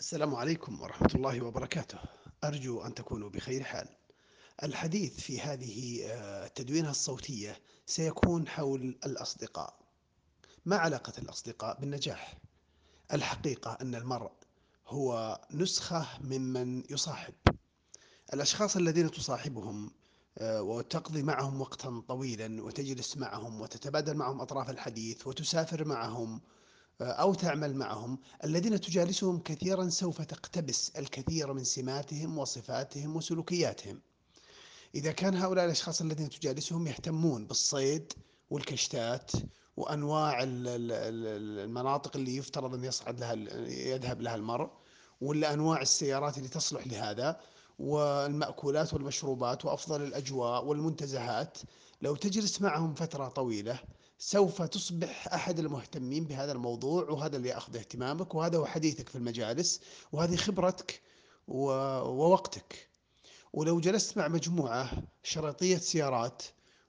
السلام عليكم ورحمة الله وبركاته. أرجو أن تكونوا بخير حال. الحديث في هذه آه، التدوينة الصوتية سيكون حول الأصدقاء. ما علاقة الأصدقاء بالنجاح؟ الحقيقة أن المرء هو نسخة ممن يصاحب. الأشخاص الذين تصاحبهم آه، وتقضي معهم وقتا طويلا وتجلس معهم وتتبادل معهم أطراف الحديث وتسافر معهم أو تعمل معهم. الذين تجالسهم كثيرا سوف تقتبس الكثير من سماتهم وصفاتهم وسلوكياتهم. إذا كان هؤلاء الأشخاص الذين تجالسهم يهتمون بالصيد والكشتات وأنواع المناطق اللي يفترض أن يصعد لها يذهب لها المرء ولا أنواع السيارات اللي تصلح لهذا والمأكولات والمشروبات وأفضل الأجواء والمنتزهات لو تجلس معهم فترة طويلة سوف تصبح أحد المهتمين بهذا الموضوع وهذا اللي يأخذ اهتمامك وهذا هو حديثك في المجالس وهذه خبرتك ووقتك. ولو جلست مع مجموعة شرطية سيارات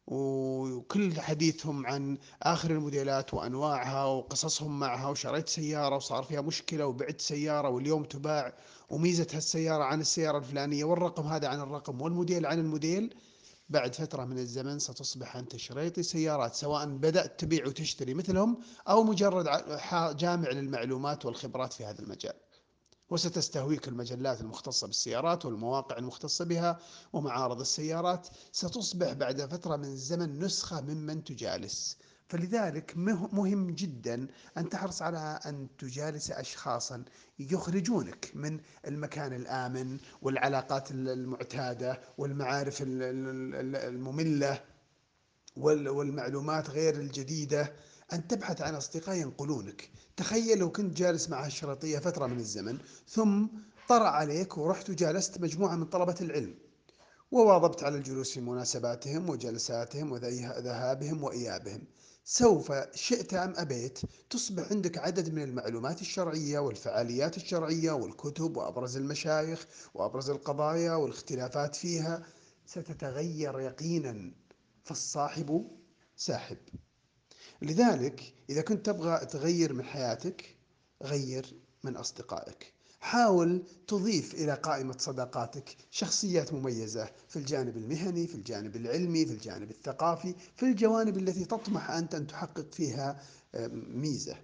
وكل حديثهم عن آخر الموديلات وأنواعها وقصصهم معها وشريت سيارة وصار فيها مشكلة وبعت سيارة واليوم تباع وميزة هالسيارة عن السيارة الفلانية والرقم هذا عن الرقم والموديل عن الموديل بعد فترة من الزمن ستصبح أنت شريطي سيارات سواء بدأت تبيع وتشتري مثلهم أو مجرد جامع للمعلومات والخبرات في هذا المجال. وستستهويك المجلات المختصة بالسيارات والمواقع المختصة بها ومعارض السيارات. ستصبح بعد فترة من الزمن نسخة ممن تجالس. فلذلك مهم جدا أن تحرص على أن تجالس أشخاصا يخرجونك من المكان الآمن والعلاقات المعتادة والمعارف المملة والمعلومات غير الجديدة. أن تبحث عن أصدقاء ينقلونك. تخيل لو كنت جالس مع الشرطية فترة من الزمن ثم طرأ عليك ورحت وجالست مجموعة من طلبة العلم وواظبت على الجلوس في مناسباتهم وجلساتهم وذهابهم وإيابهم. سوف شئت أم أبيت؟ تصبح عندك عدد من المعلومات الشرعية والفعاليات الشرعية والكتب وأبرز المشايخ وأبرز القضايا والاختلافات فيها. ستتغير يقينا فالصاحب ساحب. لذلك إذا كنت تبغى تغير من حياتك غير من أصدقائك. حاول تضيف إلى قائمة صداقاتك شخصيات مميزة في الجانب المهني في الجانب العلمي في الجانب الثقافي في الجوانب التي تطمح أنت أن تحقق فيها ميزة.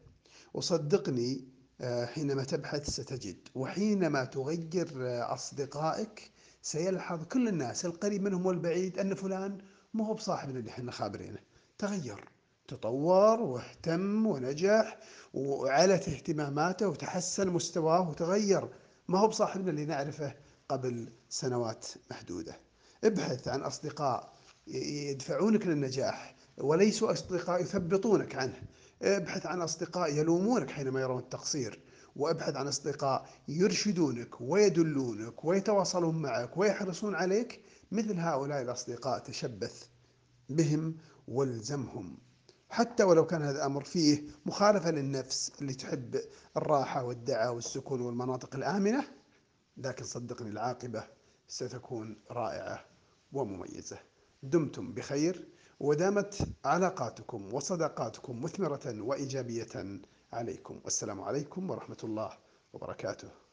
وصدقني آه، حينما تبحث ستجد. وحينما تغير آه، أصدقائك سيلحظ كل الناس القريب منهم والبعيد أن فلان مو هو بصاحبنا اللي إحنا خابرينه. تغير. تطور واهتم ونجح وعلت اهتماماته وتحسن مستواه وتغير. ما هو بصاحبنا اللي نعرفه قبل سنوات محدودة. ابحث عن أصدقاء يدفعونك للنجاح وليسوا أصدقاء يثبطونك عنه. ابحث عن أصدقاء يلومونك حينما يرون التقصير. وابحث عن أصدقاء يرشدونك ويدلونك ويتواصلون معك ويحرصون عليك. مثل هؤلاء الأصدقاء تشبث بهم وألزمهم. حتى ولو كان هذا الأمر فيه مخالفة للنفس اللي تحب الراحة والدعة والسكون والمناطق الآمنة لكن صدقني العاقبة ستكون رائعة ومميزة. دمتم بخير ودامت علاقاتكم وصداقاتكم مثمرة وإيجابية عليكم. والسلام عليكم ورحمة الله وبركاته.